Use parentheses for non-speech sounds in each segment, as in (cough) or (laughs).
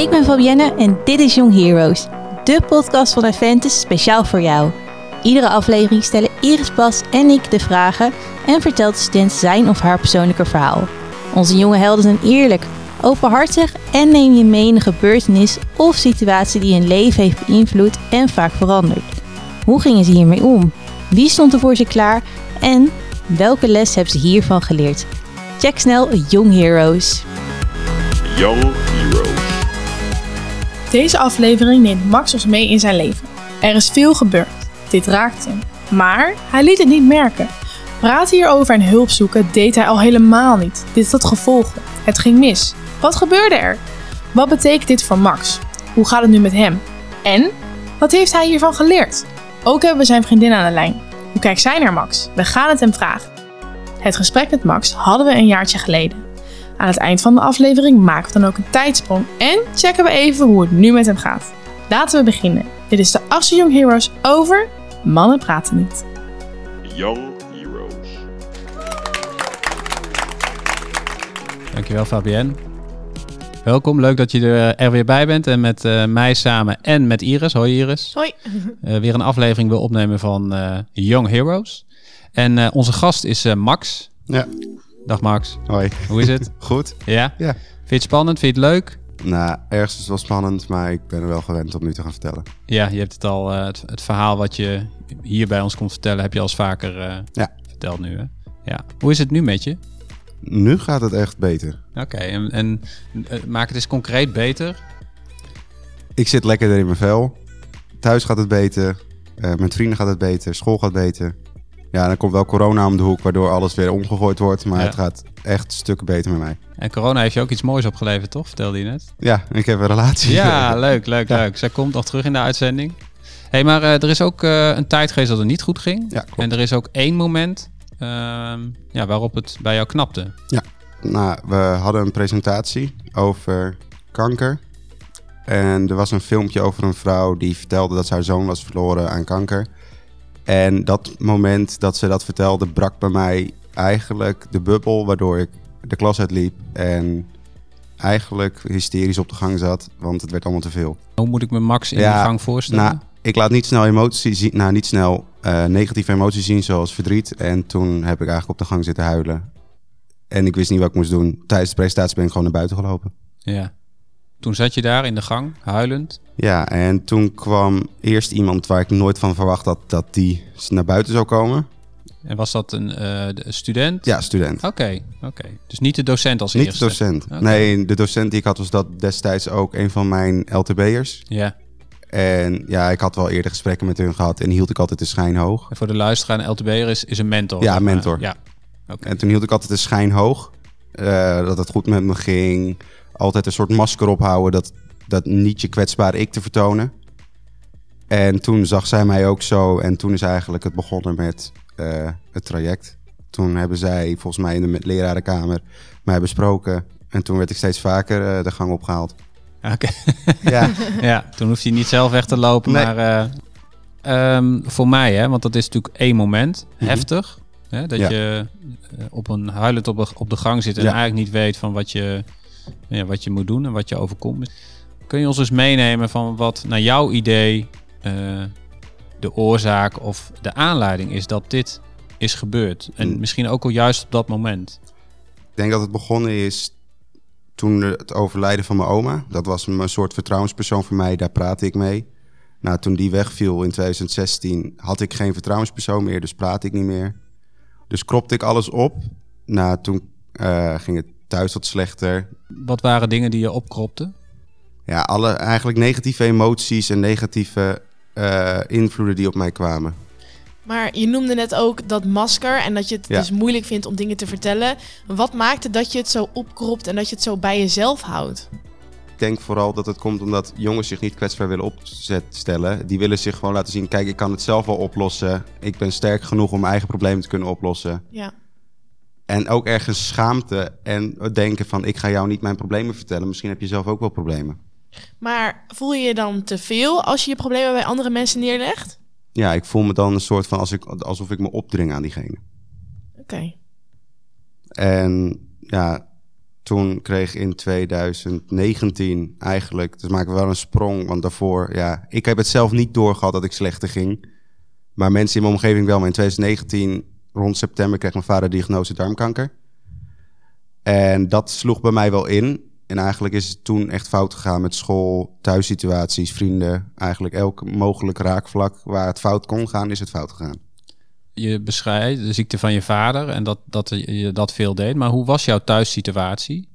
Ik ben Fabienne en dit is Young Heroes, de podcast van Aventus speciaal voor jou. Iedere aflevering stellen Iris Bas en ik de vragen en vertelt de student zijn of haar persoonlijke verhaal. Onze jonge helden zijn eerlijk, openhartig en neem je mee in een gebeurtenis of situatie die hun leven heeft beïnvloed en vaak veranderd. Hoe gingen ze hiermee om? Wie stond er voor ze klaar? En welke les hebben ze hiervan geleerd? Check snel Young Heroes. Young Heroes. Deze aflevering neemt Max ons mee in zijn leven. Er is veel gebeurd. Dit raakt hem. Maar hij liet het niet merken. Praten hierover en hulp zoeken deed hij al helemaal niet. Dit had gevolgen. Het ging mis. Wat gebeurde er? Wat betekent dit voor Max? Hoe gaat het nu met hem? En wat heeft hij hiervan geleerd? Ook hebben we zijn vriendin aan de lijn. Hoe kijkt zij naar Max? We gaan het hem vragen. Het gesprek met Max hadden we een jaartje geleden. Aan het eind van de aflevering maken we dan ook een tijdsprong en checken we even hoe het nu met hem gaat. Laten we beginnen. Dit is de Asse Young Heroes over Mannen praten niet. Young Heroes. Dankjewel Fabienne. Welkom, leuk dat je er, er weer bij bent en met eh, mij samen en met Iris. Hoi Iris. Hoi. Eh, weer een aflevering wil opnemen van eh, Young Heroes. En eh, onze gast is eh, Max. Ja, Dag Max, hoi. hoe is het? (laughs) Goed? ja? Ja. Vind je het spannend? Vind je het leuk? Nou, ergens is het wel spannend, maar ik ben er wel gewend om nu te gaan vertellen. Ja, je hebt het al, eh, het, het verhaal wat je hier bij ons komt vertellen, heb je al eens vaker eh, Ja. verteld nu. Hè? Ja. Hoe is het nu met je? Nu gaat het echt beter. Oké, en, en eh, maak het eens concreet beter. Ik zit lekkerder in mijn vel. Thuis gaat het beter. Met vrienden gaat het beter. School gaat beter. Ja, dan komt wel corona om de hoek, waardoor alles weer omgegooid wordt. Maar Ja. het gaat echt stukken beter met mij. En corona heeft je ook iets moois opgeleverd, toch? Vertelde je net. Ja, ik heb een relatie. Ja, (laughs) leuk, leuk, Ja. leuk. Zij komt nog terug in de uitzending. hey, maar eh, er is ook eh, een tijd geweest dat het niet goed ging. Ja, klopt. en er is ook één moment ehm, ja, waarop het bij jou knapte. Nou, we hadden een presentatie over kanker. En er was een filmpje over een vrouw die vertelde dat haar zoon was verloren aan kanker. En dat moment dat ze dat vertelde, brak bij mij eigenlijk de bubbel waardoor ik de klas uitliep. En eigenlijk hysterisch op de gang zat, want het werd allemaal te veel. Hoe moet ik me Max in Ja, de gang voorstellen? Nou, ik laat niet snel emoties zien, nou niet snel eh, negatieve emoties zien zoals verdriet. En toen heb ik eigenlijk op de gang zitten huilen. En ik wist niet wat ik moest doen. Tijdens de presentatie ben ik gewoon naar buiten gelopen. ja. Toen zat je daar in de gang, huilend. Ja, en toen kwam eerst iemand waar ik nooit van verwacht had dat die naar buiten zou komen. En was dat een eh, de- student? Ja, student. Oké, oké. Dus niet de docent als niet de eerste? docent. Nee, de docent die ik had was dat destijds ook een van mijn LTB'ers. Ja. En ja, ik had wel eerder gesprekken met hun gehad en hield ik altijd de schijn hoog. En voor de luisteraar, een LTB'er is, is een mentor. Ja, maar. mentor. Ja. Oké. En toen hield ik altijd de schijn hoog. eh, dat het goed met me ging. Altijd een soort masker ophouden. Dat, dat niet je kwetsbare ik te vertonen. En toen zag zij mij ook zo. En toen is eigenlijk het begonnen met eh, het traject. Toen hebben zij volgens mij in de lerarenkamer mij besproken. En toen werd ik steeds vaker eh, de gang opgehaald. Oké. Ja, (laughs) Ja, toen hoeft hij niet zelf weg te lopen, Nee. maar eh, ehm, voor mij, hè, want dat is natuurlijk één moment, Mhm. heftig. Hè, dat Ja. je op een huilend op, de- op de gang zit en Ja. eigenlijk niet weet van wat je, ja, wat je moet doen en wat je overkomt. Kun je ons eens meenemen van wat naar jouw idee eh, de oorzaak of de aanleiding is dat dit is gebeurd? En Mm. misschien ook al juist op dat moment. ik denk dat het begonnen is toen het overlijden van mijn oma. Dat was een soort vertrouwenspersoon voor mij, daar praatte ik mee. Nou, toen die wegviel in 2016 had ik geen vertrouwenspersoon meer, dus praatte ik niet meer. Dus kropte ik alles op. Nou, toen eh, ging het thuis wat slechter. Wat waren dingen die je opkropte? Ja, alle eigenlijk negatieve emoties en negatieve eh, invloeden die op mij kwamen. Maar je noemde net ook dat masker en dat je het Ja. dus moeilijk vindt om dingen te vertellen. Wat maakte dat je het zo opkropt en dat je het zo bij jezelf houdt? Ik denk vooral dat het komt omdat jongens zich niet kwetsbaar willen opstellen. Die willen zich gewoon laten zien, kijk, ik kan het zelf wel oplossen. Ik ben sterk genoeg om mijn eigen problemen te kunnen oplossen. Ja. En ook ergens schaamte en denken van, ik ga jou niet mijn problemen vertellen. Misschien heb je zelf ook wel problemen. Maar voel je je dan te veel als je je problemen bij andere mensen neerlegt? Ja, ik voel me dan een soort van als ik, alsof ik me opdring aan diegene. Oké. En ja, Toen kreeg in 2019 eigenlijk, dus maken we wel een sprong, want daarvoor, ja, ik heb het zelf niet doorgehad dat ik slechter ging. Maar mensen in mijn omgeving wel. Maar in 2019, rond september, kreeg mijn vader diagnose darmkanker. En dat sloeg bij mij wel in. En eigenlijk is het toen echt fout gegaan met school, thuissituaties, vrienden. Eigenlijk elk mogelijk raakvlak waar het fout kon gaan, is het fout gegaan. Je beschrijft de ziekte van je vader en dat, dat je dat veel deed. Maar hoe was jouw thuissituatie?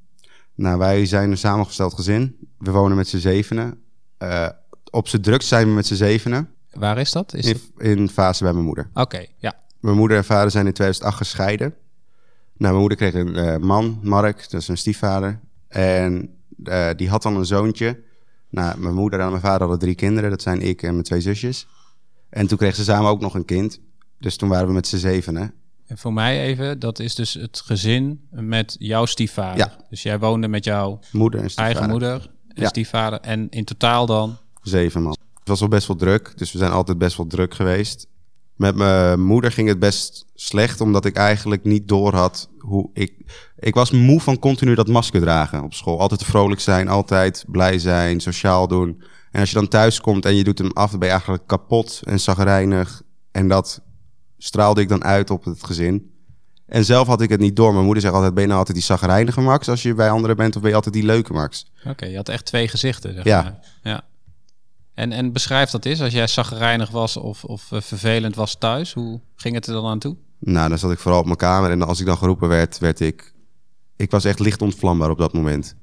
Nou, wij zijn een samengesteld gezin. We wonen met z'n zevenen. Eh, op z'n drukst zijn we met z'n zevenen. Waar is dat? Is In, dat... in fase bij mijn moeder. Oké, ja. Mijn moeder en vader zijn in 2008 gescheiden. Nou, mijn moeder kreeg een eh, man, Mark, dat is een stiefvader. En eh, die had dan een zoontje. Nou, mijn moeder en mijn vader hadden drie kinderen. Dat zijn ik en mijn twee zusjes. En toen kregen ze samen ook nog een kind. Dus toen waren we met z'n zevenen. En voor mij even, dat is dus het gezin met jouw stiefvader. Ja. Dus jij woonde met jouw Moeder en stiefvader. eigen moeder en Ja. stiefvader. En in totaal dan... Zeven man. Het was wel best wel druk, dus we zijn altijd best wel druk geweest. Met mijn moeder ging het best slecht, omdat ik eigenlijk niet doorhad hoe ik... Ik was moe van continu dat masker dragen op school. Altijd vrolijk zijn, altijd blij zijn, sociaal doen. En als je dan thuis komt en je doet hem af, dan ben je eigenlijk kapot en zagrijnig. En dat straalde ik dan uit op het gezin. En zelf had ik het niet door. Mijn moeder zegt altijd, ben je nou altijd die zagrijnige Max als je bij anderen bent? Of ben je altijd die leuke Max? Oké, je had echt twee gezichten. Zeg Ja. maar. ja. En, en beschrijf dat eens, als jij zagrijnig was of, of eh, vervelend was thuis, hoe ging het er dan aan toe? Nou, dan zat ik vooral op mijn kamer. En als ik dan geroepen werd, werd ik... Ik was echt licht ontvlambaar op dat moment.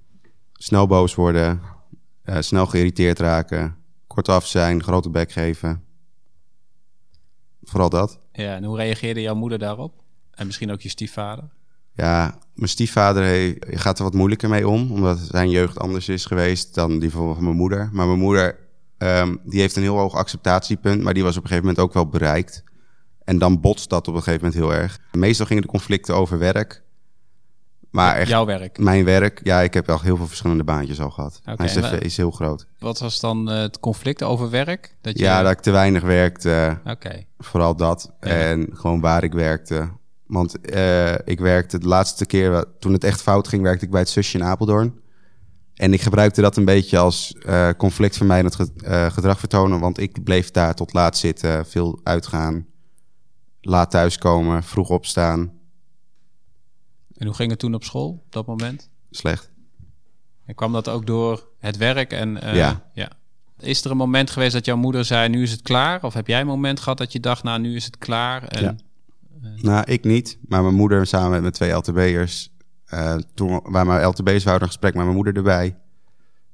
Snel boos worden. eh, snel geïrriteerd raken. Kortaf zijn, grote bek geven. Vooral dat. Ja, en hoe reageerde jouw moeder daarop? En misschien ook je stiefvader? Ja, mijn stiefvader he- gaat er wat moeilijker mee om. Omdat zijn jeugd anders is geweest dan die van mijn moeder. Maar mijn moeder, ehm, die heeft een heel hoog acceptatiepunt. Maar die was op een gegeven moment ook wel bereikt. En dan botst dat op een gegeven moment heel erg. Meestal gingen de conflicten over werk. Maar echt Jouw werk. Mijn werk, ja, ik heb wel heel veel verschillende baantjes al gehad. Mijn cv is heel groot. Wat was dan eh, het conflict over werk? Dat je... Ja, dat ik te weinig werkte, Oké, vooral dat. Ja. En gewoon waar ik werkte. Want eh, ik werkte de laatste keer, toen het echt fout ging, werkte ik bij het zusje in Apeldoorn. En ik gebruikte dat een beetje als eh conflict voor mij in het ge- eh, gedrag vertonen. Want ik bleef daar tot laat zitten, veel uitgaan, laat thuiskomen, vroeg opstaan. en hoe ging het toen op school op dat moment? Slecht. En kwam dat ook door het werk? En, eh, Ja. Is er een moment geweest dat jouw moeder zei, nu is het klaar? Of heb jij een moment gehad dat je dacht, nou, nu is het klaar? En... Ja. Nou, ik niet. Maar mijn moeder samen met mijn twee LTB'ers. Eh toen waren mijn LTB'ers wouden een gesprek met mijn moeder erbij.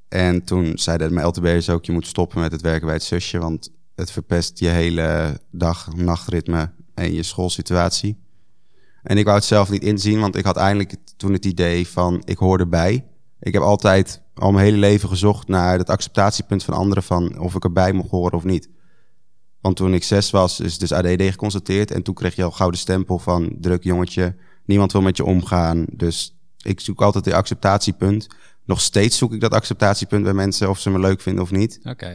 En toen zeiden mijn LTB'ers ook... je moet stoppen met het werken bij het zusje... want het verpest je hele dag-nachtritme en je schoolsituatie. En ik wou het zelf niet inzien... want ik had eindelijk toen het idee van... ik hoor erbij. Ik heb altijd al mijn hele leven gezocht naar het acceptatiepunt van anderen... van of ik erbij mocht horen of niet. Want toen ik zes was, is dus ADD geconstateerd. En toen kreeg je al gouden stempel van druk jongetje. Niemand wil met je omgaan. Dus ik zoek altijd die acceptatiepunt. Nog steeds zoek ik dat acceptatiepunt bij mensen of ze me leuk vinden of niet. Oké.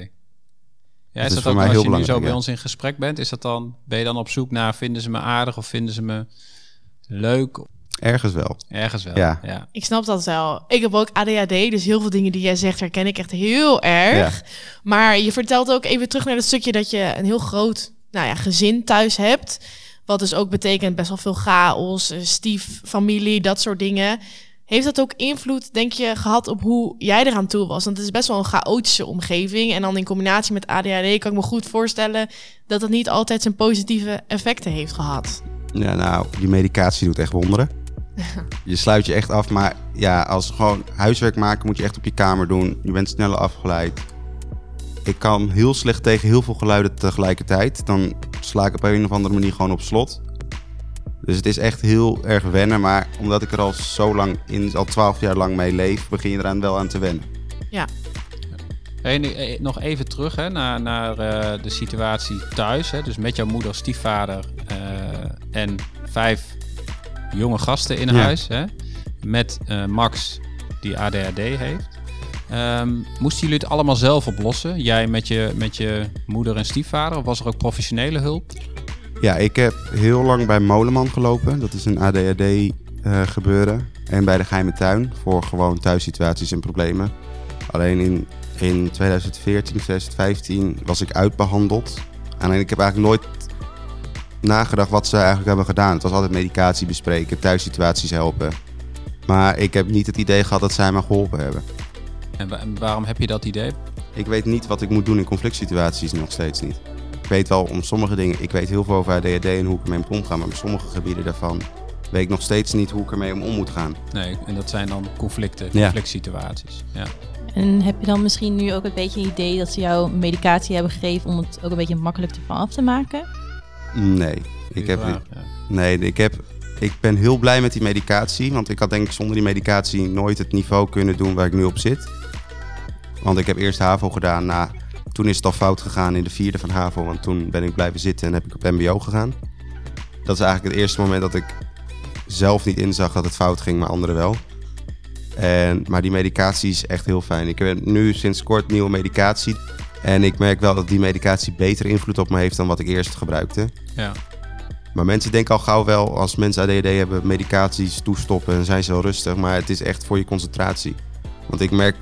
Ja, Dat is is dat voor ook mij als heel je nu zo bij ja. ons in gesprek bent? Is dat dan, ben je dan op zoek naar, vinden ze me aardig of vinden ze me leuk? Ergens wel. Ergens wel. Ja. ja. Ik snap dat wel. Ik heb ook ADHD, dus heel veel dingen die jij zegt herken ik echt heel erg. Maar je vertelt ook even terug naar het stukje dat je een heel groot nou ja, gezin thuis hebt. Wat dus ook betekent best wel veel chaos, eh, stieffamilie, dat soort dingen. Heeft dat ook invloed, denk je, gehad op hoe jij eraan toe was? Want het is best wel een chaotische omgeving. En dan in combinatie met ADHD kan ik me goed voorstellen dat het niet altijd zijn positieve effecten heeft gehad. Ja, nou, die medicatie doet echt wonderen. (laughs) Je sluit je echt af, maar ja, als gewoon huiswerk maken moet je echt op je kamer doen. Je bent sneller afgeleid. Ik kan heel slecht tegen heel veel geluiden tegelijkertijd. Dan sla ik op een of andere manier gewoon op slot. Dus het is echt heel erg wennen, maar omdat ik er al zo lang in, al twaalf jaar lang mee leef, begin je eraan wel aan te wennen. Hey, nu, eh, nog even terug hè, naar, naar eh, de situatie thuis. Hè, dus met jouw moeder, stiefvader eh, en vijf jonge gasten in Ja. huis. Hè, met eh, Max, die ADHD heeft. Ehm, moesten jullie het allemaal zelf oplossen? Jij met je, met je moeder en stiefvader? Of was er ook professionele hulp? Ja, ik heb heel lang bij Moleman gelopen. Dat is een ADHD eh, gebeuren. en bij de geheime tuin voor gewoon thuissituaties en problemen. Alleen in, in 2014, 2015 was ik uitbehandeld. Alleen ik heb eigenlijk nooit nagedacht wat ze eigenlijk hebben gedaan. Het was altijd medicatie bespreken, thuissituaties helpen. Maar ik heb niet het idee gehad dat zij me geholpen hebben. En, wa- en waarom heb je dat idee? Ik weet niet wat ik moet doen in conflict situaties nog steeds niet. Ik weet wel om sommige dingen, ik weet heel veel over ADHD en hoe ik ermee moet omgaan. Maar bij sommige gebieden daarvan weet ik nog steeds niet hoe ik ermee om, om moet gaan. Nee, en dat zijn dan conflicten, conflict situaties. Ja. En heb je dan misschien nu ook een beetje een idee dat ze jou medicatie hebben gegeven om het ook een beetje makkelijk ervan af te maken? Nee, ik heb, ja. nee ik, heb, ik ben heel blij met die medicatie. Want ik had denk ik zonder die medicatie nooit het niveau kunnen doen waar ik nu op zit. Want ik heb eerst HAVO gedaan. Na, toen is het al fout gegaan in de vierde van HAVO. Want toen ben ik blijven zitten en heb ik op MBO gegaan. Dat is eigenlijk het eerste moment dat ik zelf niet inzag dat het fout ging, maar anderen wel. En, maar die medicatie is echt heel fijn. Ik heb nu sinds kort nieuwe medicatie. En ik merk wel dat die medicatie beter invloed op me heeft dan wat ik eerst gebruikte. Ja. Maar mensen denken al gauw wel, als mensen ADHD hebben, medicaties toestoppen en zijn ze wel rustig. Maar het is echt voor je concentratie. Want ik merk,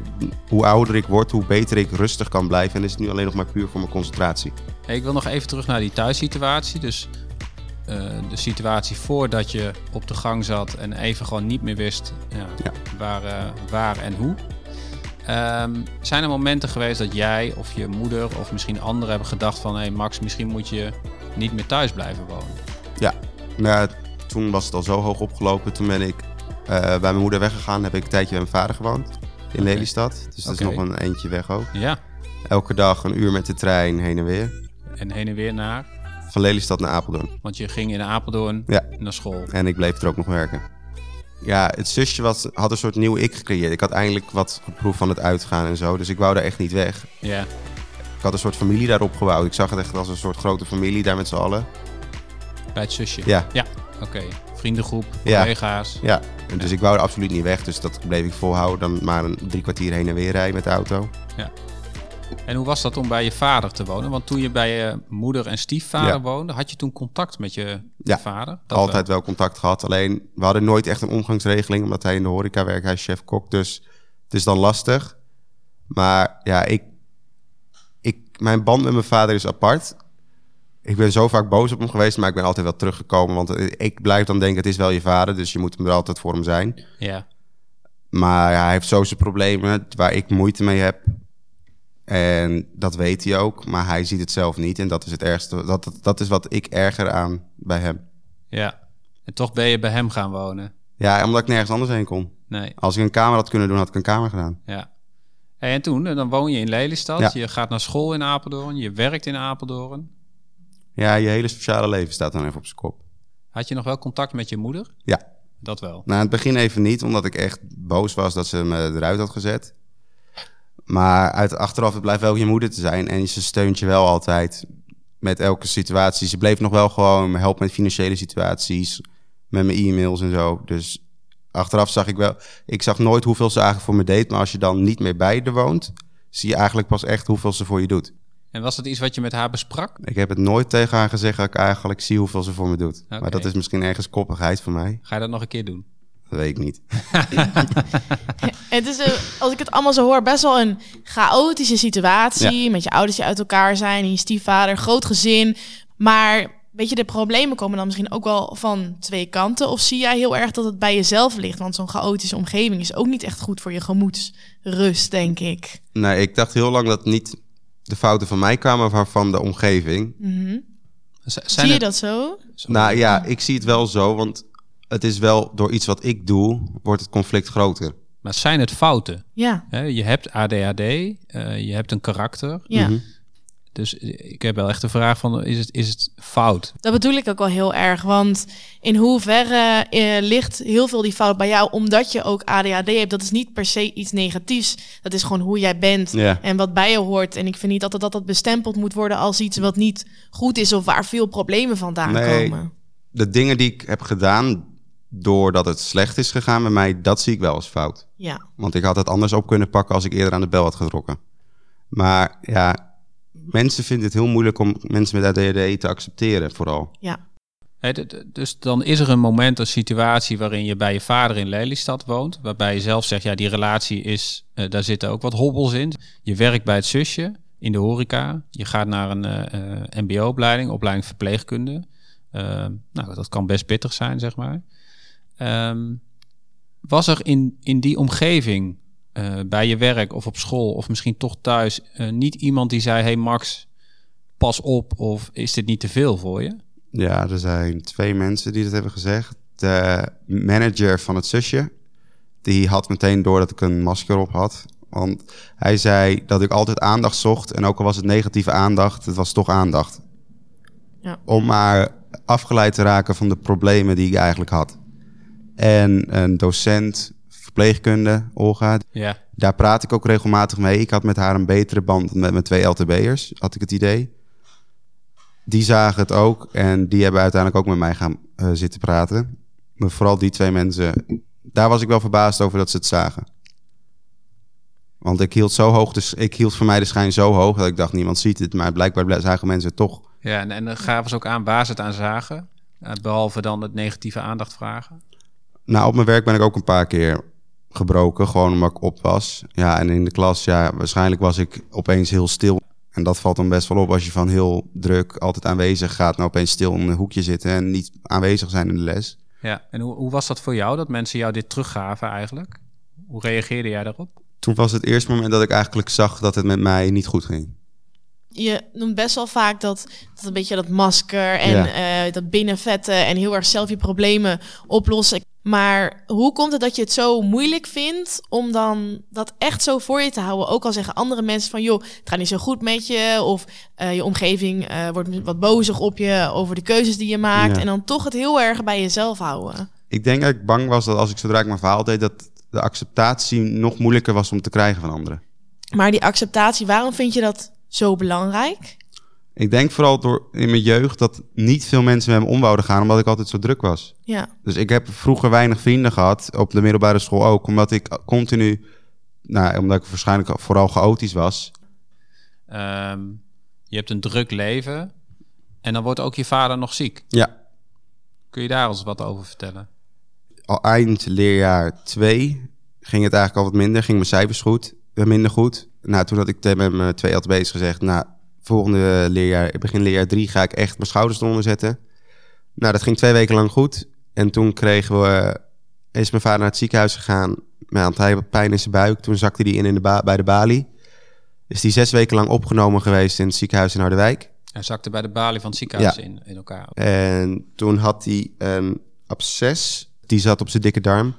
hoe ouder ik word, hoe beter ik rustig kan blijven. En is het nu alleen nog maar puur voor mijn concentratie. Hey, ik wil nog even terug naar die thuissituatie. Dus eh, de situatie voordat je op de gang zat en even gewoon niet meer wist ja, Ja. Waar, eh, waar en hoe. Ehm, zijn er momenten geweest dat jij of je moeder of misschien anderen hebben gedacht van... hé hey Max, misschien moet je niet meer thuis blijven wonen. Ja, nou, toen was het al zo hoog opgelopen. Toen ben ik eh, bij mijn moeder weggegaan. Heb ik een tijdje bij mijn vader gewoond. In. Lelystad. Dus dat is nog een eentje weg ook. Ja, Elke dag een uur met de trein heen en weer. en heen en weer naar. Van Lelystad naar Apeldoorn. Want je ging in Apeldoorn Ja. naar school. En ik bleef er ook nog werken. Ja, het zusje was, had een soort nieuw ik gecreëerd. Ik had eindelijk wat geproefd van het uitgaan en zo. Dus ik wou daar echt niet weg. Ja, Ik had een soort familie daarop gebouwd. Ik zag het echt als een soort grote familie daar met z'n allen. bij het zusje. Ja, Oké, vriendengroep, Ja. collega's. ja. En Dus ik wou er absoluut niet weg. Dus dat bleef ik volhouden. Dan maar een drie kwartier heen en weer rijden met de auto. En hoe was dat om bij je vader te wonen? Want toen je bij je moeder en stiefvader Ja. woonde, had je toen contact met je Ja, vader? Dat Altijd wel contact gehad. Alleen, we hadden nooit echt een omgangsregeling. Omdat hij in de horeca werkt. Hij is chef-kok. Dus het is dan lastig. Maar ja, ik, ik, mijn band met mijn vader is apart. Ik ben zo vaak boos op hem geweest, maar ik ben altijd wel teruggekomen. Want ik blijf dan denken, het is wel je vader, dus je moet hem er altijd voor hem zijn. Ja, Maar hij heeft zo zijn problemen waar ik moeite mee heb. En dat weet hij ook, maar hij ziet het zelf niet. En dat is het ergste. Dat, dat, dat is wat ik erger aan bij hem. ja. En toch ben je bij hem gaan wonen? Ja, omdat ik nergens anders heen kon. Nee, Als ik een kamer had kunnen doen, had ik een kamer gedaan. ja. En toen, eh, dan woon je in Lelystad. Ja. Je gaat naar school in Apeldoorn. Je werkt in Apeldoorn. Ja, je hele sociale leven staat dan even op zijn kop. Had je nog wel contact met je moeder? Ja. Dat wel. Nou, in het begin even niet, omdat ik echt boos was dat ze me eruit had gezet. Maar uit achteraf, het blijft wel je moeder te zijn. En ze steunt je wel altijd met elke situatie. Ze bleef nog wel gewoon me helpen met financiële situaties, met mijn e-mails en zo. Dus achteraf zag ik wel, ik zag nooit hoeveel ze eigenlijk voor me deed. Maar als je dan niet meer bij haar woont, zie je eigenlijk pas echt hoeveel ze voor je doet. En was dat iets wat je met haar besprak? Ik heb het nooit tegen haar gezegd dat ik eigenlijk zie hoeveel ze voor me doet. Maar dat is misschien ergens koppigheid van mij. Ga je dat nog een keer doen? Dat weet ik niet. (laughs) Het is, als ik het allemaal zo hoor, best wel een chaotische situatie. Met je ouders die uit elkaar zijn, en je stiefvader, groot gezin. Maar weet je, de problemen komen dan misschien ook wel van twee kanten. Of zie jij heel erg dat het bij jezelf ligt? Want zo'n chaotische omgeving is ook niet echt goed voor je gemoedsrust, denk ik. Nee, ik dacht heel lang dat niet de fouten van mij kwamen, maar van de omgeving. Zijn Zie je dat zo? Nou ja, ik zie het wel zo, want het is wel door iets wat ik doe, wordt het conflict groter. Maar zijn het fouten? Ja. Hè, je hebt ADHD, eh, je hebt een karakter. ja. Mhm. Dus ik heb wel echt de vraag van, is het, is het fout? Dat bedoel ik ook wel heel erg. Want in hoeverre eh, ligt heel veel die fout bij jou, omdat je ook ADHD hebt. Dat is niet per se iets negatiefs. Dat is gewoon hoe jij bent Ja. en wat bij je hoort. En ik vind niet altijd dat dat bestempeld moet worden als iets wat niet goed is of waar veel problemen vandaan Nee. komen. De dingen die ik heb gedaan, doordat het slecht is gegaan met mij, dat zie ik wel als fout. Ja. Want ik had het anders op kunnen pakken als ik eerder aan de bel had getrokken. Maar ja, mensen vinden het heel moeilijk om mensen met ADHD te accepteren, vooral. Ja. Dus dan is er een moment, een situatie waarin je bij je vader in Lelystad woont. Waarbij je zelf zegt, ja, die relatie is, eh, daar zitten ook wat hobbels in. Je werkt bij het zusje in de horeca. Je gaat naar een eh, eh, mbo-opleiding, opleiding verpleegkunde. Nou, dat kan best pittig zijn, zeg maar. Ehm, was er in, in die omgeving, eh, bij je werk of op school of misschien toch thuis, eh, niet iemand die zei: Hey Max, pas op, of is dit niet te veel voor je? Ja, er zijn twee mensen die dat hebben gezegd. De manager van het zusje, die had meteen door dat ik een masker op had. Want hij zei dat ik altijd aandacht zocht. En ook al was het negatieve aandacht, het was toch aandacht. Ja. Om maar afgeleid te raken van de problemen die ik eigenlijk had. En een docent verpleegkunde, Olga, Ja, daar praat ik ook regelmatig mee. Ik had met haar een betere band dan met mijn twee LTB'ers, had ik het idee. Die zagen het ook en die hebben uiteindelijk ook met mij gaan eh, zitten praten. Maar vooral die twee mensen, daar was ik wel verbaasd over dat ze het zagen. Want ik hield zo hoog, dus ik hield voor mij de schijn zo hoog dat ik dacht niemand ziet het, maar blijkbaar zagen mensen het toch. ja en, en dan gaven ze ook aan waar ze het aan zagen. Eh, behalve dan het negatieve aandacht vragen. Nou, op mijn werk ben ik ook een paar keer gebroken, gewoon omdat ik op was. Ja, en in de klas, ja, waarschijnlijk was ik opeens heel stil. En dat valt dan best wel op als je van heel druk, altijd aanwezig gaat, nou opeens stil in een hoekje zitten en niet aanwezig zijn in de les. Ja, en hoe, hoe was dat voor jou, dat mensen jou dit teruggaven eigenlijk? Hoe reageerde jij daarop? Toen was het eerste moment dat ik eigenlijk zag dat het met mij niet goed ging. Je noemt best wel vaak dat, dat een beetje dat masker en Ja. eh, dat binnenvetten en heel erg zelf je problemen oplossen. Maar hoe komt het dat je het zo moeilijk vindt om dan dat echt zo voor je te houden? Ook al zeggen andere mensen van, joh, het gaat niet zo goed met je. Of eh, je omgeving eh, wordt wat bozig op je over de keuzes die je maakt. Ja. En dan toch het heel erg bij jezelf houden. Ik denk dat ik bang was dat als ik zodra ik mijn verhaal deed, dat de acceptatie nog moeilijker was om te krijgen van anderen. Maar die acceptatie, waarom vind je dat zo belangrijk? Ik denk vooral door in mijn jeugd dat niet veel mensen met me om wouden gaan, omdat ik altijd zo druk was. Ja, Dus ik heb vroeger weinig vrienden gehad, op de middelbare school ook, omdat ik continu, nou, omdat ik waarschijnlijk vooral chaotisch was. Ehm, je hebt een druk leven en dan wordt ook je vader nog ziek. Ja, Kun je daar ons wat over vertellen? al eind leerjaar 2 ging het eigenlijk al wat minder, ging mijn cijfers goed, minder goed. Nou, toen had ik tegen mijn twee LTB's gezegd, nou, volgende leerjaar, begin leerjaar 3 ga ik echt mijn schouders eronder zetten. Nou, dat ging twee weken lang goed. En toen kregen we, is mijn vader naar het ziekenhuis gegaan, want hij had pijn in zijn buik. Toen zakte hij in, in de ba- bij de balie. Is die zes weken lang opgenomen geweest in het ziekenhuis in Harderwijk. Hij zakte bij de balie van het ziekenhuis Ja. in, in elkaar. En toen had hij een absces. Die zat op zijn dikke darm.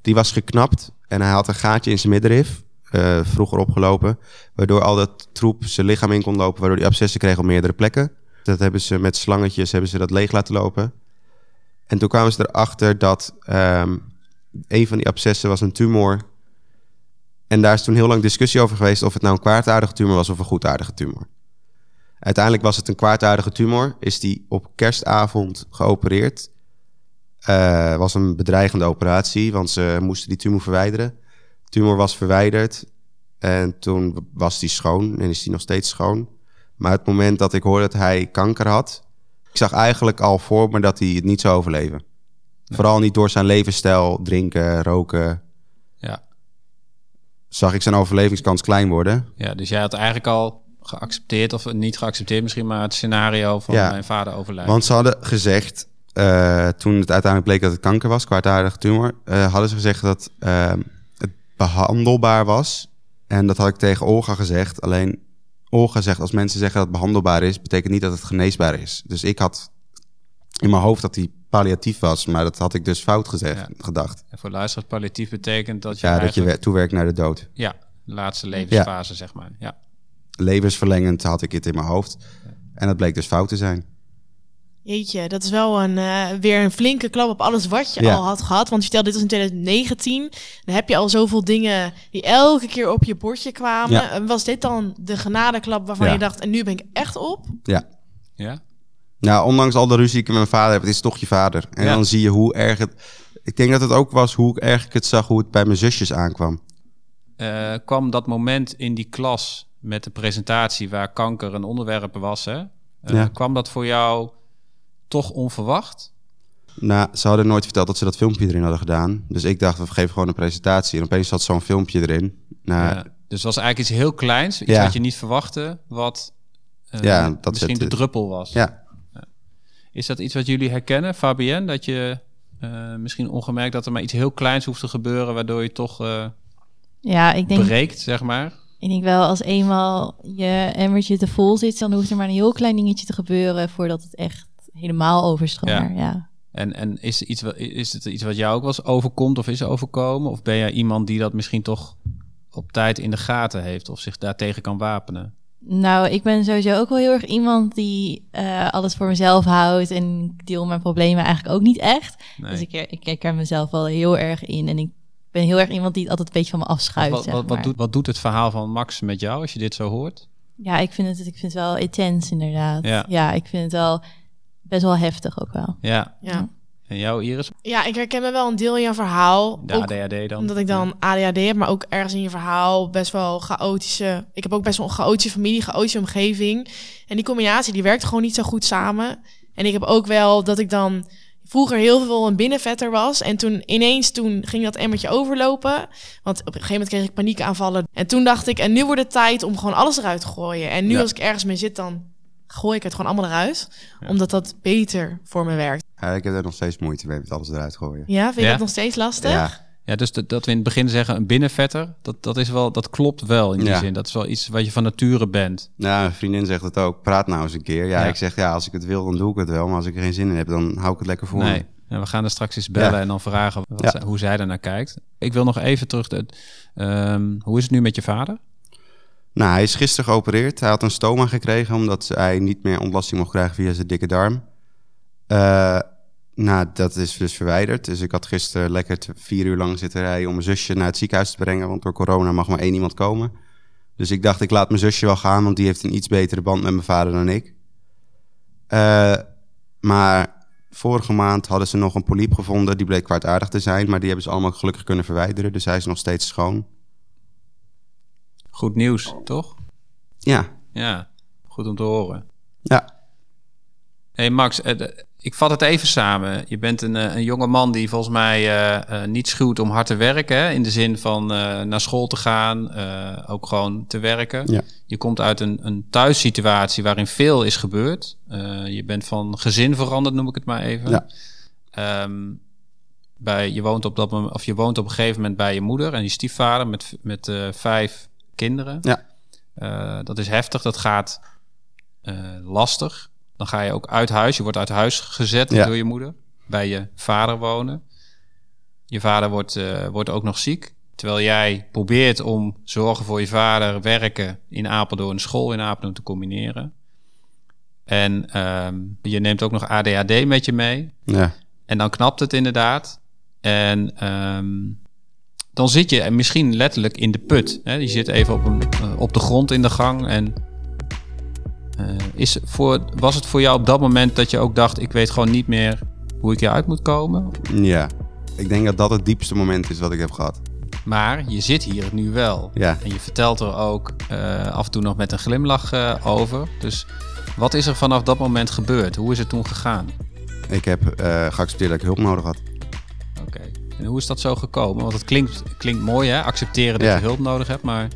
Die was geknapt. En hij had een gaatje in zijn middenrif. Eh, vroeger opgelopen. Waardoor al dat troep zijn lichaam in kon lopen. Waardoor hij abscessen kreeg op meerdere plekken. Dat hebben ze met slangetjes hebben ze dat leeg laten lopen. En toen kwamen ze erachter dat ehm, een van die abscessen was een tumor. En daar is toen heel lang discussie over geweest of het nou een kwaadaardige tumor was of een goedaardige tumor. Uiteindelijk was het een kwaadaardige tumor. Is die op kerstavond geopereerd. Eh was een bedreigende operatie, want ze moesten die tumor verwijderen. Tumor was verwijderd en toen was die schoon en is die nog steeds schoon. Maar het moment dat ik hoorde dat hij kanker had, ik zag eigenlijk al voor me dat hij het niet zou overleven. Vooral niet door zijn levensstijl, drinken, roken, Ja. zag ik zijn overlevingskans klein worden. ja, dus jij had eigenlijk al geaccepteerd, of niet geaccepteerd misschien, maar het scenario van Ja. mijn vader overlijden. Want ze hadden gezegd, eh, toen het uiteindelijk bleek dat het kanker was, kwaadaardige tumor, eh, hadden ze gezegd dat eh, het behandelbaar was. En dat had ik tegen Olga gezegd. Alleen Olga zegt, als mensen zeggen dat het behandelbaar is, betekent niet dat het geneesbaar is. Dus ik had in mijn hoofd dat hij palliatief was, maar dat had ik dus fout gezegd, Ja. gedacht. En voor luisteraars palliatief betekent dat je Ja, dat je toewerkt naar de dood. Ja, de laatste levensfase, zeg maar. Ja. Levensverlengend had ik het in mijn hoofd. En dat bleek dus fout te zijn. Jeetje, dat is wel een, eh, weer een flinke klap op alles wat je Ja. al had gehad. Want je stelde, dit was in 2019. Dan heb je al zoveel dingen die elke keer op je bordje kwamen. Ja. En Was dit dan de genadeklap waarvan Ja. je dacht... en nu ben ik echt op? Ja. Ja? Nou, ondanks al de ruzie die ik met mijn vader heb, het is toch je vader. En Ja. dan zie je hoe erg het... Ik denk dat het ook was hoe erg ik het zag, hoe het bij mijn zusjes aankwam. Eh, kwam dat moment in die klas met de presentatie waar kanker een onderwerp was, hè? Eh, Ja. Kwam dat voor jou toch onverwacht? Nou, ze hadden nooit verteld dat ze dat filmpje erin hadden gedaan. Dus ik dacht, we geven gewoon een presentatie. En opeens zat zo'n filmpje erin. Nou, Ja. Dus het was eigenlijk iets heel kleins, iets Ja. wat je niet verwachte, wat eh, Ja, dat misschien de druppel was. ja. Is dat iets wat jullie herkennen, Fabienne? Dat je eh, misschien ongemerkt dat er maar iets heel kleins hoeft te gebeuren, waardoor je toch eh Ja, ik denk, breekt, zeg maar. ik denk wel als eenmaal je emmertje te vol zit, dan hoeft er maar een heel klein dingetje te gebeuren voordat het echt helemaal overstroomt. Ja. En, en is, iets, is het iets wat jou ook wel eens overkomt of is overkomen? Of ben jij iemand die dat misschien toch op tijd in de gaten heeft of zich daartegen kan wapenen? Nou, ik ben sowieso ook wel heel erg iemand die eh, alles voor mezelf houdt en ik deel mijn problemen eigenlijk ook niet echt. Nee. Dus ik, ik herken mezelf wel heel erg in en ik ben heel erg iemand die het altijd een beetje van me afschuift. wat, zeg wat, doet, wat doet het verhaal van Max met jou als je dit zo hoort? Ja, ik vind, het, ik vind het wel intens inderdaad. Ja. Ja. ik vind het wel best wel heftig ook wel. Ja. Ja. En jou, Iris? ja, ik herken me wel een deel in jouw verhaal. De Ook ADHD dan? Omdat ik dan ADHD heb, maar ook ergens in je verhaal best wel chaotische... Ik heb ook best wel een chaotische familie, chaotische omgeving. En die combinatie, die werkt gewoon niet zo goed samen. En ik heb ook wel dat ik dan vroeger heel veel een binnenvetter was. En toen ineens toen ging dat emmertje overlopen. Want op een gegeven moment kreeg ik paniekaanvallen. En toen dacht ik, en nu wordt het tijd om gewoon alles eruit te gooien. En nu Ja. als ik ergens mee zit, dan gooi ik het gewoon allemaal eruit. Ja. Omdat dat beter voor me werkt. Ja, ik heb er nog steeds moeite mee met alles eruit gooien. Ja, vind je Ja? dat nog steeds lastig? Ja, Ja, dus dat, dat we in het begin zeggen een binnenvetter, dat, dat, is wel, dat klopt wel in die Ja. zin. Dat is wel iets wat je van nature bent. nou, mijn vriendin zegt het ook. Praat nou eens een keer. Ja, Ja. ik zeg, ja, als ik het wil, dan doe ik het wel. Maar als ik er geen zin in heb, dan hou ik het lekker voor Nee. me. En we gaan er straks eens bellen Ja. en dan vragen wat Ja. zij- hoe zij daarnaar kijkt. Ik wil nog even terug. De, ehm, hoe is het nu met je vader? Nou, hij is gisteren geopereerd. Hij had een stoma gekregen omdat hij niet meer ontlasting mocht krijgen via zijn dikke darm. Eh, nou, dat is dus verwijderd. Dus ik had gisteren lekker vier uur lang zitten rijden om mijn zusje naar het ziekenhuis te brengen. Want door corona mag maar één iemand komen. Dus ik dacht, ik laat mijn zusje wel gaan, want die heeft een iets betere band met mijn vader dan ik. Eh, maar vorige maand hadden ze nog een polyp gevonden. Die bleek kwaadaardig te zijn, maar die hebben ze allemaal gelukkig kunnen verwijderen. Dus hij is nog steeds schoon. Goed nieuws, toch? Ja, Ja, goed om te horen. ja, hey Max, eh, ik vat het even samen. Je bent een, eh, een jonge man die volgens mij eh, niet schuwt om hard te werken. Hè? In de zin van naar school te gaan, ook gewoon te werken. Ja. Je komt uit een, een thuissituatie waarin veel is gebeurd. Je bent van gezin veranderd, noem ik het maar even. Ja. Ehm, bij, je, woont op dat moment, of je woont op een gegeven moment bij je moeder en je stiefvader met, met vijf kinderen. Ja. Eh, dat is heftig, dat gaat eh, lastig. Dan ga je ook uit huis. Je wordt uit huis gezet Ja. door je moeder. Bij je vader wonen. Je vader wordt, eh, wordt ook nog ziek. Terwijl jij probeert om zorgen voor je vader, werken in Apeldoorn, school in Apeldoorn te combineren. En ehm, je neemt ook nog ADHD met je mee. ja. En dan knapt het inderdaad. En ehm, dan zit je misschien letterlijk in de put. Hè? Je zit even op, een, eh, op de grond in de gang. En eh, is voor, was het voor jou op dat moment dat je ook dacht: ik weet gewoon niet meer hoe ik hieruit moet komen? Ja, ik denk dat dat het diepste moment is wat ik heb gehad. Maar je zit hier nu wel. Ja, En je vertelt er ook eh, af en toe nog met een glimlach over. Dus wat is er vanaf dat moment gebeurd? Hoe is het toen gegaan? ik heb geaccepteerd dat ik hulp nodig had. En hoe is dat zo gekomen? Want het klinkt, klinkt mooi, hè? Accepteren dat Ja. je hulp nodig hebt, maar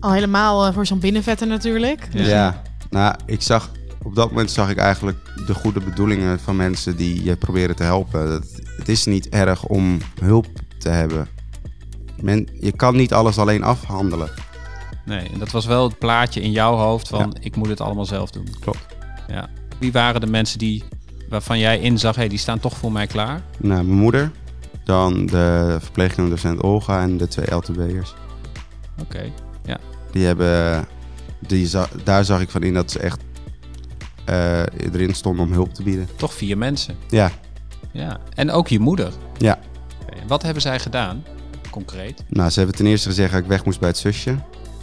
Al helemaal eh, voor zo'n binnenvetter natuurlijk. Ja. Ja. nou, ik zag, op dat moment zag ik eigenlijk de goede bedoelingen van mensen die je proberen te helpen. Het, het is niet erg om hulp te hebben. Men, je kan niet alles alleen afhandelen. nee. En dat was wel het plaatje in jouw hoofd van: Ja. ik moet het allemaal zelf doen. Klopt. Ja. Wie waren de mensen die, waarvan jij inzag, hé, hey, die staan toch voor mij klaar? Nou, mijn moeder, dan de verpleegkundige docent Olga en de twee LTB'ers. Oké. Die hebben, die za- daar zag ik van in dat ze echt eh, erin stonden om hulp te bieden. Toch vier mensen. Ja, Ja. En ook je moeder. ja. Wat hebben zij gedaan, concreet? Nou, ze hebben ten eerste gezegd dat ik weg moest bij het zusje.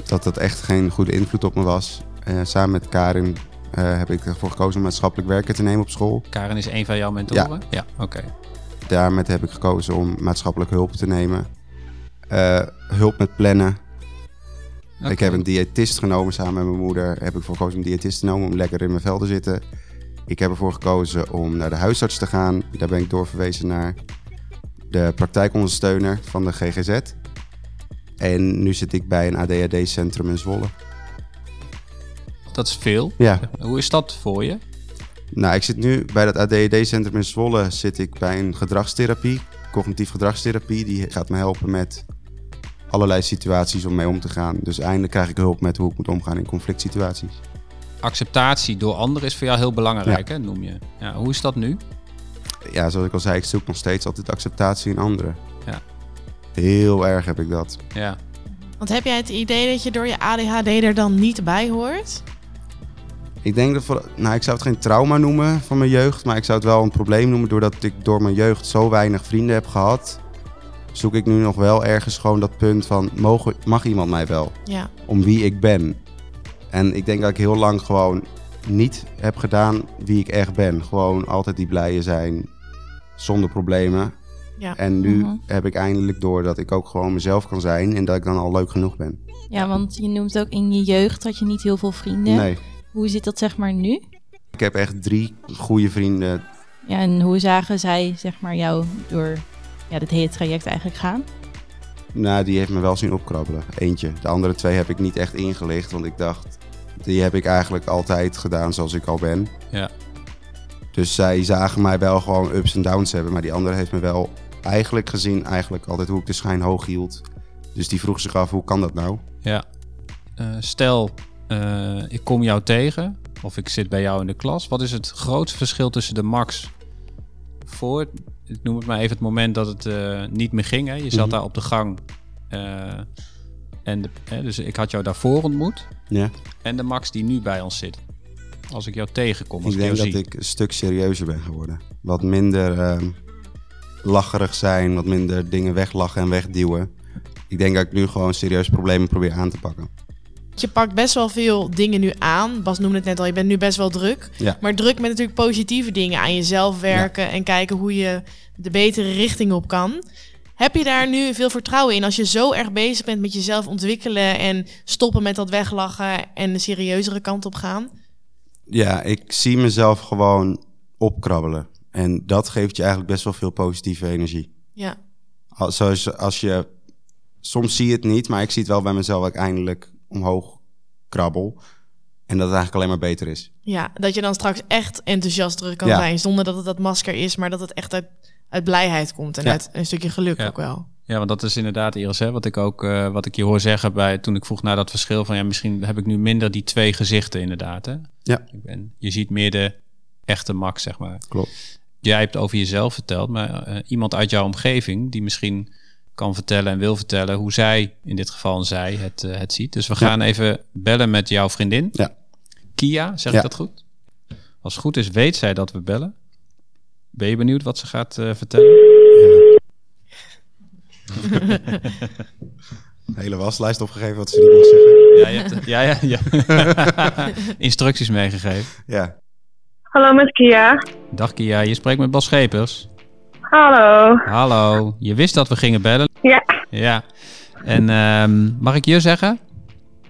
Dat dat echt geen goede invloed op me was. Eh, samen met Karin eh, heb ik ervoor gekozen om maatschappelijk werken te nemen op school. Karen is een van jouw mentoren? Ja. Oké. Daarmee heb ik gekozen om maatschappelijk hulp te nemen. Eh, hulp met plannen. Ik heb een diëtist genomen samen met mijn moeder. Heb ik voor gekozen om een diëtist te nemen om lekker in mijn vel te zitten. ik heb ervoor gekozen om naar de huisarts te gaan. Daar ben ik doorverwezen naar de praktijkondersteuner van de GGZ. En nu zit ik bij een ADHD-centrum in Zwolle. Dat is veel. Ja, Hoe is dat voor je? Nou, ik zit nu bij dat ADHD-centrum in Zwolle zit ik bij een gedragstherapie, cognitief gedragstherapie. Die gaat me helpen met allerlei situaties om mee om te gaan. Dus eindelijk krijg ik hulp met hoe ik moet omgaan in conflict situaties. Acceptatie door anderen is voor jou heel belangrijk, hè, noem je. Ja, hoe is dat nu? Ja, zoals ik al zei, ik zoek nog steeds altijd acceptatie in anderen. Ja. Heel erg heb ik dat. Ja. Want heb jij het idee dat je door je ADHD er dan niet bij hoort? Ik denk dat voor, nou, ik zou het geen trauma noemen van mijn jeugd, maar ik zou het wel een probleem noemen doordat ik door mijn jeugd zo weinig vrienden heb gehad. Zoek ik nu nog wel ergens gewoon dat punt van, mogen, mag iemand mij wel? Ja. Om wie ik ben. En ik denk dat ik heel lang gewoon niet heb gedaan wie ik echt ben. Gewoon altijd die blije zijn, zonder problemen. Ja. En nu Mhm. heb ik eindelijk door dat ik ook gewoon mezelf kan zijn en dat ik dan al leuk genoeg ben. Ja, want je noemt ook in je jeugd had je niet heel veel vrienden. Nee, Hoe zit dat zeg maar nu? ik heb echt drie goede vrienden. Ja, en hoe zagen zij zeg maar jou door ja, dit hele traject eigenlijk gaan? Nou, die heeft me wel zien opkrabbelen. Eentje. De andere twee heb ik niet echt ingelicht, want ik dacht, die heb ik eigenlijk altijd gedaan zoals ik al ben. Ja. Dus zij zagen mij wel gewoon ups en downs hebben, maar die andere heeft me wel eigenlijk gezien, eigenlijk altijd hoe ik de schijn hoog hield. Dus die vroeg zich af, hoe kan dat nou? Ja. Eh, stel, eh, ik kom jou tegen of ik zit bij jou in de klas. Wat is het grootste verschil tussen de Max voor, ik noem het maar even het moment dat het eh, niet meer ging. Hè? Je zat Mhm. daar op de gang eh, en de, hè, dus ik had jou daarvoor ontmoet Ja, en de Max die nu bij ons zit. Als ik jou tegenkom, als ik ik, denk dat zie. ik een stuk serieuzer ben geworden. Wat minder ehm, lacherig zijn, wat minder dingen weglachen en wegduwen. Ik denk dat ik nu gewoon serieus problemen probeer aan te pakken. Je pakt best wel veel dingen nu aan. Bas noemde het net al, je bent nu best wel druk. Ja. Maar druk met natuurlijk positieve dingen. Aan jezelf werken en kijken hoe je de betere richting op kan. Heb je daar nu veel vertrouwen in als je zo erg bezig bent met jezelf ontwikkelen en stoppen met dat weglachen en de serieuzere kant op gaan? Ja, ik zie mezelf gewoon opkrabbelen. En dat geeft je eigenlijk best wel veel positieve energie. Ja, Als, zoals als je... Soms zie je het niet, maar ik zie het wel bij mezelf dat ik eindelijk omhoog krabbel. En dat het eigenlijk alleen maar beter is. ja dat je dan straks echt enthousiast terug kan Ja. zijn. Zonder dat het dat masker is, maar dat het echt uit, uit blijheid komt. En Ja. uit een stukje geluk Ja. ook wel. Ja, want dat is inderdaad, Iris, hè, wat ik ook eh, wat ik je hoor zeggen bij toen ik vroeg naar dat verschil van ja, misschien heb ik nu minder die twee gezichten inderdaad. Hè? Ja. Ik ben, je ziet meer de echte Max, zeg maar. Klopt. Jij hebt over jezelf verteld, maar eh, iemand uit jouw omgeving die misschien kan vertellen en wil vertellen hoe zij, in dit geval een zij, het, eh, het ziet. Dus we Ja. gaan even bellen met jouw vriendin. Ja. Kia, zeg Ja. ik dat goed? Als het goed is, weet zij dat we bellen. Ben je benieuwd wat ze gaat eh, vertellen? Een (laughs) hele waslijst opgegeven wat ze niet mag zeggen. Ja, je hebt, ja, ja, ja. (laughs) instructies meegegeven. Ja. Hallo met Kia. Dag Kia, je spreekt met Bas Schepers. Hallo. Hallo, je wist dat we gingen bellen? Ja, Ja. En ehm, mag ik je zeggen?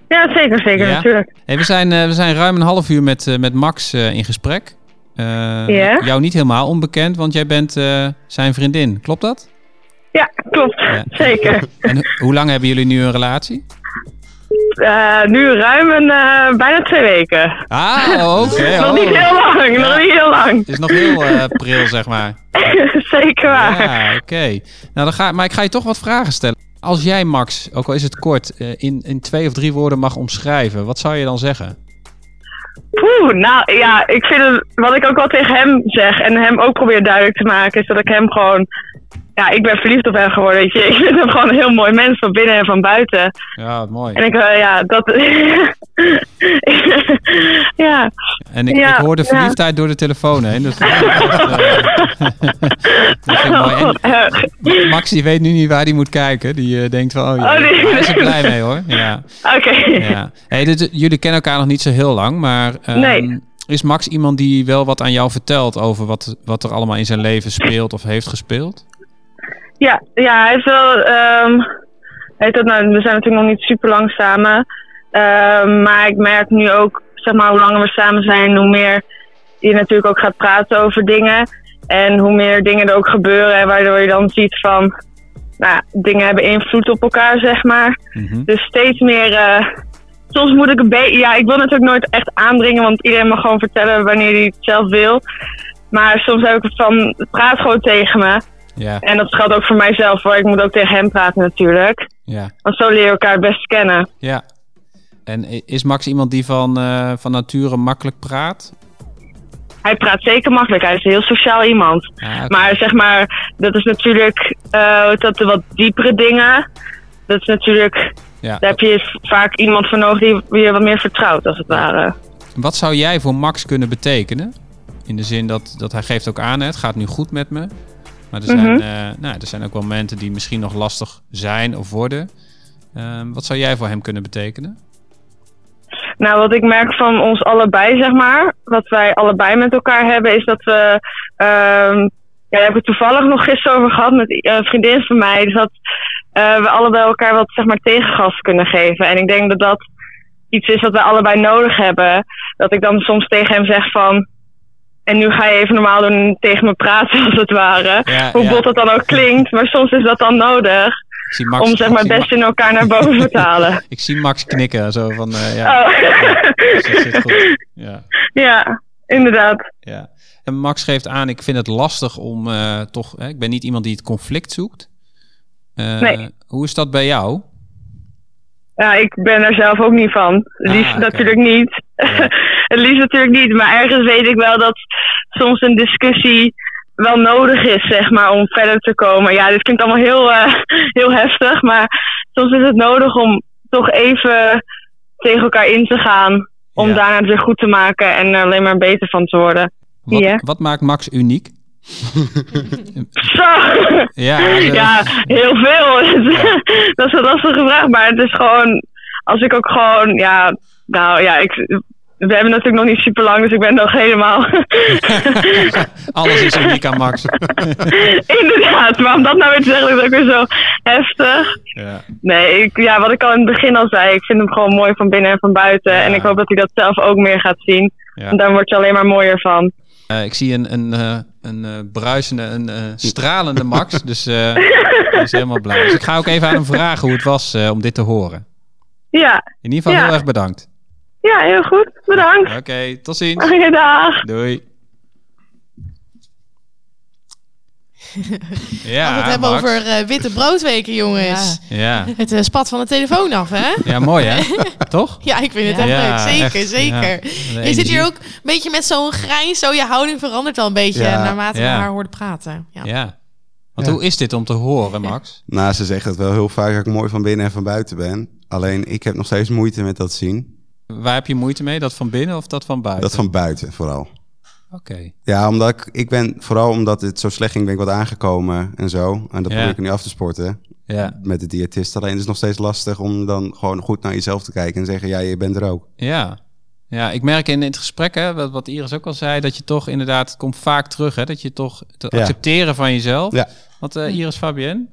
ja zeker, zeker, Ja? natuurlijk. Hey, we, zijn, eh, we zijn ruim een half uur met, eh, met Max eh, in gesprek. Ja? Jou niet helemaal onbekend, want jij bent zijn vriendin. Klopt dat? Ja, klopt. Ja. Zeker. En ho- hoe lang hebben jullie nu een relatie? Eh, nu ruim een, eh, bijna twee weken. Ah, (laughs) oké. nog oh. niet heel lang, Ja. nog niet heel lang. Het is nog heel eh, pril, zeg maar. (laughs) zeker waar. Ja, oké. Nou, dan ga, maar ik ga je toch wat vragen stellen. Als jij, Max, ook al is het kort, in, in twee of drie woorden mag omschrijven, wat zou je dan zeggen? Poeh, nou ja, ik vind het, wat ik ook wel tegen hem zeg en hem ook probeer duidelijk te maken, is dat ik hem gewoon, ja, ik ben verliefd op hem geworden, weet je. Ik vind hem gewoon een heel mooi mens van binnen en van buiten. Ja, mooi. En ik, eh, ja, dat, (laughs) ja, En ik, Ja, ik hoor de ja. verliefdheid door de telefoon heen. Dus, (laughs) dat mooi. (laughs) En Max die weet nu niet waar hij moet kijken. Die eh, denkt van, oh ja, Oh, nee. hij is er blij mee hoor. Ja, Oké. ja. Hey, dit- jullie kennen elkaar nog niet zo heel lang, maar ehm, Nee. is Max iemand die wel wat aan jou vertelt over wat, wat er allemaal in zijn leven speelt of heeft gespeeld? Ja, ja, hij heeft wel. ehm hij heeft dat, nou, we zijn natuurlijk nog niet super lang samen. Ehm, maar ik merk nu ook, zeg maar, hoe langer we samen zijn, hoe meer je natuurlijk ook gaat praten over dingen. En hoe meer dingen er ook gebeuren, en waardoor je dan ziet van, nou, dingen hebben invloed op elkaar, zeg maar. Mhm. Dus steeds meer. eh, soms moet ik een beetje. Ja, ik wil natuurlijk nooit echt aandringen, want iedereen mag gewoon vertellen wanneer hij het zelf wil. Maar soms heb ik het van. Praat gewoon tegen me. Ja, En dat geldt ook voor mijzelf hoor. Ik moet ook tegen hem praten natuurlijk. ja, Want zo leer je elkaar best kennen. ja. En is Max iemand die van, eh, van nature makkelijk praat? Hij praat zeker makkelijk. Hij is een heel sociaal iemand. Ah. Maar zeg maar, dat is natuurlijk. eh, dat de wat diepere dingen. Dat is natuurlijk. ja. Daar heb je vaak iemand voor nodig die je wat meer vertrouwt, als het ware. Wat zou jij voor Max kunnen betekenen? In de zin dat, dat hij geeft ook aan, hè, het gaat nu goed met me. Maar er zijn, Mhm. eh, nou, er zijn ook wel momenten die misschien nog lastig zijn of worden. Ehm, wat zou jij voor hem kunnen betekenen? Nou, wat ik merk van ons allebei, zeg maar, wat wij allebei met elkaar hebben, is dat we. ehm ja, daar heb ik het toevallig nog gisteren over gehad met eh, een vriendin van mij. Dus dat eh, we allebei elkaar wat zeg maar, tegengas kunnen geven. En ik denk dat dat iets is wat wij allebei nodig hebben. Dat ik dan soms tegen hem zeg van. En nu ga je even normaal doen en tegen me praten, (laughs) als het ware. Ja, Hoe ja. bot dat dan ook klinkt. Maar soms is dat dan nodig Max, om zeg maar het Ma- in elkaar naar boven te halen. (laughs) Ik zie Max knikken, zo van, eh, ja, Oh. dus. Ja, (laughs) ja, inderdaad. ja. En Max geeft aan, ik vind het lastig om eh, toch, hè, ik ben niet iemand die het conflict zoekt. Eh, Nee. Hoe is dat bij jou? Ja, ik ben er zelf ook niet van. Het Ah, liefst oké. natuurlijk niet. Ja. (laughs) het liefst natuurlijk niet. Maar ergens weet ik wel dat soms een discussie wel nodig is, zeg maar, om verder te komen. Ja, dit klinkt allemaal heel, eh, (laughs) heel heftig. Maar soms is het nodig om toch even tegen elkaar in te gaan. Om Ja. daarna het weer goed te maken en er alleen maar beter van te worden. Wat, maakt Max uniek? (laughs) Zo! Ja, Ja, heel veel. dat is een lastige vraag, maar het is gewoon, als ik ook gewoon, ja, nou ja, ik, we hebben natuurlijk nog niet super lang, dus ik ben nog helemaal. (laughs) Alles is uniek aan Max. (laughs) Inderdaad, maar om dat nou weer te zeggen, is ook weer zo heftig. ja. Nee, ik, ja, wat ik al in het begin al zei, ik vind hem gewoon mooi van binnen en van buiten. Ja. En ik hoop dat hij dat zelf ook meer gaat zien. Ja. En daar word je alleen maar mooier van. Eh, ik zie een, een, eh, een eh, bruisende, een stralende Max. (laughs) Dus hij is helemaal blij. Dus ik ga ook even aan hem vragen hoe het was om dit te horen. Ja, In ieder geval heel erg bedankt. Ja heel goed. Bedankt. Oké, tot ziens. Oké, dag. Doei. (laughs) Ja, het hebben Max. over eh, witte broodweken, jongens. Ja. Het eh, spat van de telefoon af, hè? ja, mooi hè? (laughs) Toch? Ja, ik vind het Ja. echt Ja, leuk. Zeker, echt, zeker. ja. Je zit hier ook een beetje met zo'n grijns, zo je houding verandert wel een beetje Ja. naarmate Ja. we haar hoorden praten. Ja. Ja. Want Ja. hoe is dit om te horen, Max? Nou, ze zeggen het wel heel vaak dat ik mooi van binnen en van buiten ben. Alleen ik heb nog steeds moeite met dat zien. Waar heb je moeite mee? Dat van binnen of dat van buiten? Dat van buiten vooral. Oké. Ja, omdat ik, ik ben vooral omdat het zo slecht ging, ben ik wat aangekomen en zo. En dat Ja. probeer ik nu af te sporten Ja. met de diëtist. Alleen het is nog steeds lastig om dan gewoon goed naar jezelf te kijken en zeggen, ja, je bent er ook. Ja. Ja, ik merk in het gesprek, hè, wat, wat Iris ook al zei, dat je toch inderdaad, het komt vaak terug, hè, dat je toch te Ja. accepteren van jezelf. Ja. Want eh, Iris Fabienne,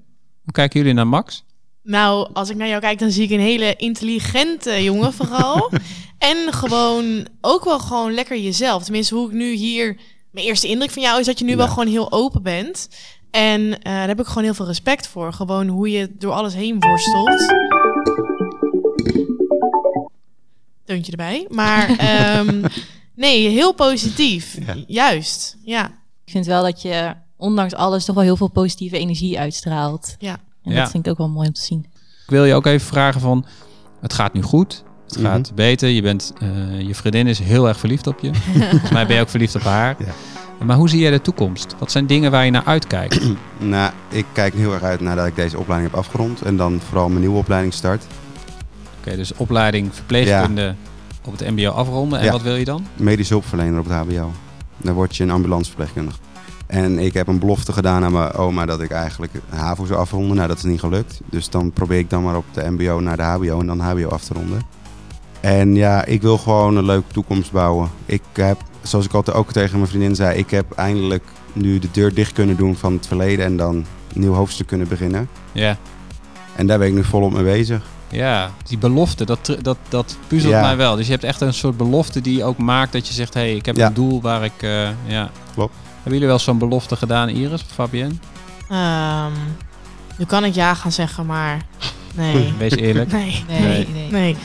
hoe kijken jullie naar Max? Nou, als ik naar jou kijk, dan zie ik een hele intelligente jongen vooral. (laughs) en gewoon ook wel gewoon lekker jezelf. Tenminste, hoe ik nu hier... Mijn eerste indruk van jou is dat je nu wel gewoon heel open bent. En eh, daar heb ik gewoon heel veel respect voor. Gewoon hoe je door alles heen worstelt. Deuntje erbij. Maar (laughs) ehm, nee, heel positief. Ja. Juist, ja. Ik vind wel dat je, ondanks alles, toch wel heel veel positieve energie uitstraalt. Ja. En Ja. dat vind ik ook wel mooi om te zien. Ik wil je ook even vragen van, het gaat nu goed, het Mhm. gaat beter, je, bent, eh, je vriendin is heel erg verliefd op je. (laughs) Volgens mij ben je ook verliefd op haar. Ja. Maar hoe zie jij de toekomst? Wat zijn dingen waar je naar uitkijkt? (clears throat) Nou, ik kijk heel erg uit nadat ik deze opleiding heb afgerond. En dan vooral mijn nieuwe opleiding start. Oké, dus opleiding verpleegkunde op het mbo afronden. En Ja. wat wil je dan? Medische hulpverlener op het hbo. Dan word je een ambulanceverpleegkundige. En ik heb een belofte gedaan aan mijn oma dat ik eigenlijk HAVO zou afronden. Nou, dat is niet gelukt. Dus dan probeer ik dan maar op de mbo naar de hbo en dan hbo af te ronden. En ja, ik wil gewoon een leuke toekomst bouwen. Ik heb, zoals ik altijd ook tegen mijn vriendin zei, ik heb eindelijk nu de deur dicht kunnen doen van het verleden en dan een nieuw hoofdstuk kunnen beginnen. Ja, En daar ben ik nu volop mee bezig. Ja, die belofte, dat, dat, dat puzzelt Ja. mij wel. Dus je hebt echt een soort belofte die ook maakt dat je zegt... hé, hey, ik heb Ja. een doel waar ik... eh, ja. Klopt. Hebben jullie wel zo'n belofte gedaan, Iris of Fabienne? Ehm, nu kan ik ja gaan zeggen, maar nee. (laughs) Wees eerlijk. (laughs) Nee. Nee, Nee. nee. nee.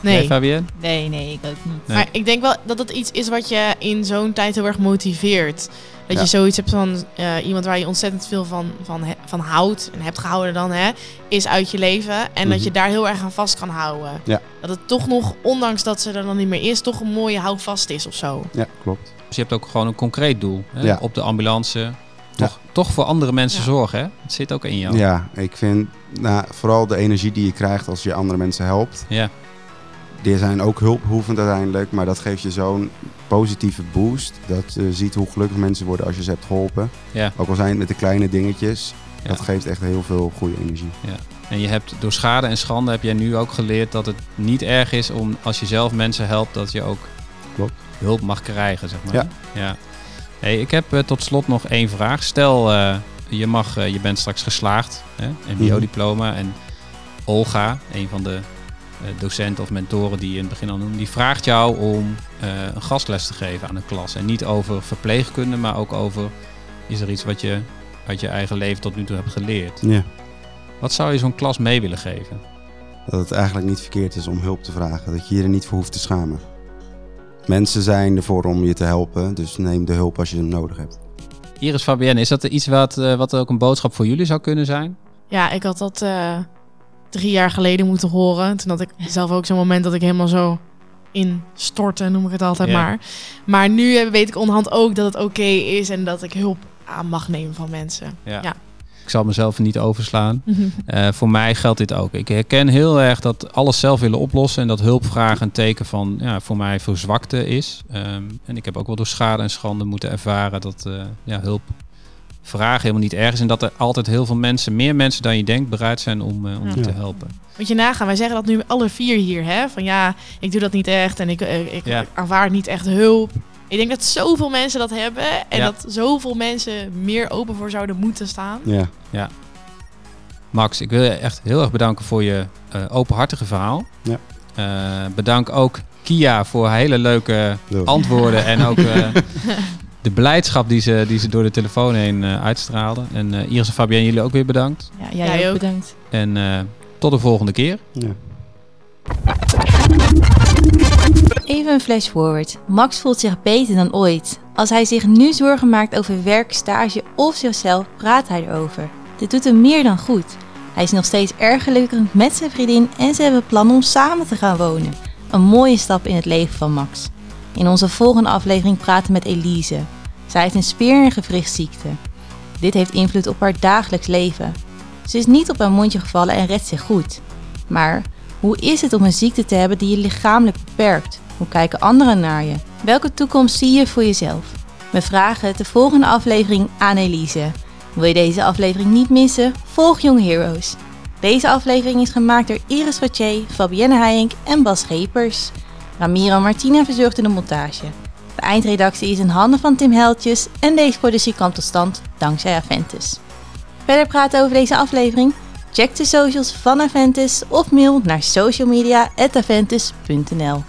Nee. Fabienne? Nee, nee, ik ook niet. Nee. Maar ik denk wel dat het iets is wat je in zo'n tijd heel erg motiveert. Dat Ja. je zoiets hebt van eh, iemand waar je ontzettend veel van, van, he- van houdt en hebt gehouden dan, hè, is uit je leven. En dat Mhm. je daar heel erg aan vast kan houden. Ja. Dat het toch nog, ondanks dat ze er dan niet meer is, toch een mooie houvast is of zo. Ja, klopt. Dus je hebt ook gewoon een concreet doel. Hè? Ja. Op de ambulance. Toch, toch voor andere mensen Ja. zorgen, hè? Het zit ook in jou. Ja, ik vind nou, vooral de energie die je krijgt als je andere mensen helpt. Ja. Die zijn ook hulpbehoevend uiteindelijk, maar dat geeft je zo'n positieve boost. Dat je ziet hoe gelukkig mensen worden als je ze hebt geholpen. Ja. Ook al zijn het met de kleine dingetjes. Ja. Dat geeft echt heel veel goede energie. En je hebt door schade en schande heb jij nu ook geleerd dat het niet erg is om als je zelf mensen helpt, dat je ook Klopt. Hulp mag krijgen, zeg maar. Ja. ja. Hey, ik heb eh, tot slot nog één vraag. Stel, eh, je, mag, eh, je bent straks geslaagd, hè? MBO-diploma. En Olga, een van de docenten of mentoren die je in het begin al noemde, die vraagt jou om een gastles te geven aan een klas. En niet over verpleegkunde, maar ook over, is er iets wat je uit je eigen leven tot nu toe hebt geleerd? Ja. Wat zou je zo'n klas mee willen geven? Dat het eigenlijk niet verkeerd is om hulp te vragen. Dat je je er niet voor hoeft te schamen. Mensen zijn ervoor om je te helpen, dus neem de hulp als je hem nodig hebt. Iris Fabienne, is dat iets wat, eh, wat ook een boodschap voor jullie zou kunnen zijn? Ja, ik had dat eh, drie jaar geleden moeten horen. Toen had ik zelf ook zo'n moment dat ik helemaal zo instortte, noem ik het altijd Ja. maar. Maar nu eh, weet ik onderhand ook dat het oké is en dat ik hulp aan mag nemen van mensen. Ja. Ik zal mezelf niet overslaan. (laughs) Eh, voor mij geldt dit ook. Ik herken heel erg dat alles zelf willen oplossen en dat hulpvragen een teken van, ja, voor mij voor zwakte is. Ehm, en ik heb ook wel door schade en schande moeten ervaren dat eh, ja, hulp vragen helemaal niet erg is en dat er altijd heel veel mensen, meer mensen dan je denkt, bereid zijn om, eh, om Ja. te helpen. Moet je nagaan, wij zeggen dat nu alle vier hier, hè? Van ja, ik doe dat niet echt en ik, ik Ja. aanvaard niet echt hulp. Ik denk dat zoveel mensen dat hebben en Ja. dat zoveel mensen meer open voor zouden moeten staan. Ja, Max, ik wil je echt heel erg bedanken voor je eh, openhartige verhaal. Ja. Eh, bedank ook Kia voor hele leuke antwoorden en ook eh, (laughs) de blijdschap die ze, die ze door de telefoon heen eh, uitstraalde. En eh, Iris en Fabienne, jullie ook weer bedankt. Ja, jij, Jij ook ook. bedankt. En eh, tot de volgende keer. ja. Even een flash forward. Max voelt zich beter dan ooit. Als hij zich nu zorgen maakt over werk, stage of zichzelf, praat hij erover. Dit doet hem meer dan goed. Hij is nog steeds erg gelukkig met zijn vriendin en ze hebben plannen om samen te gaan wonen. Een mooie stap in het leven van Max. In onze volgende aflevering praten we met Elise. Zij heeft een spier- en gewrichtsziekte. Dit heeft invloed op haar dagelijks leven. Ze is niet op haar mondje gevallen en redt zich goed. Maar hoe is het om een ziekte te hebben die je lichamelijk beperkt? Hoe kijken anderen naar je? Welke toekomst zie je voor jezelf? We vragen de volgende aflevering aan Elise. Wil je deze aflevering niet missen? Volg Young Heroes. Deze aflevering is gemaakt door Iris Wattier, Fabienne Heijink en Bas Schepers. Ramiro Martina verzorgde de montage. De eindredactie is in handen van Tim Heltjes en deze productie kwam tot stand dankzij Aventus. Verder praten over deze aflevering? Check de socials van Aventus of mail naar socialmedia.aventus.nl.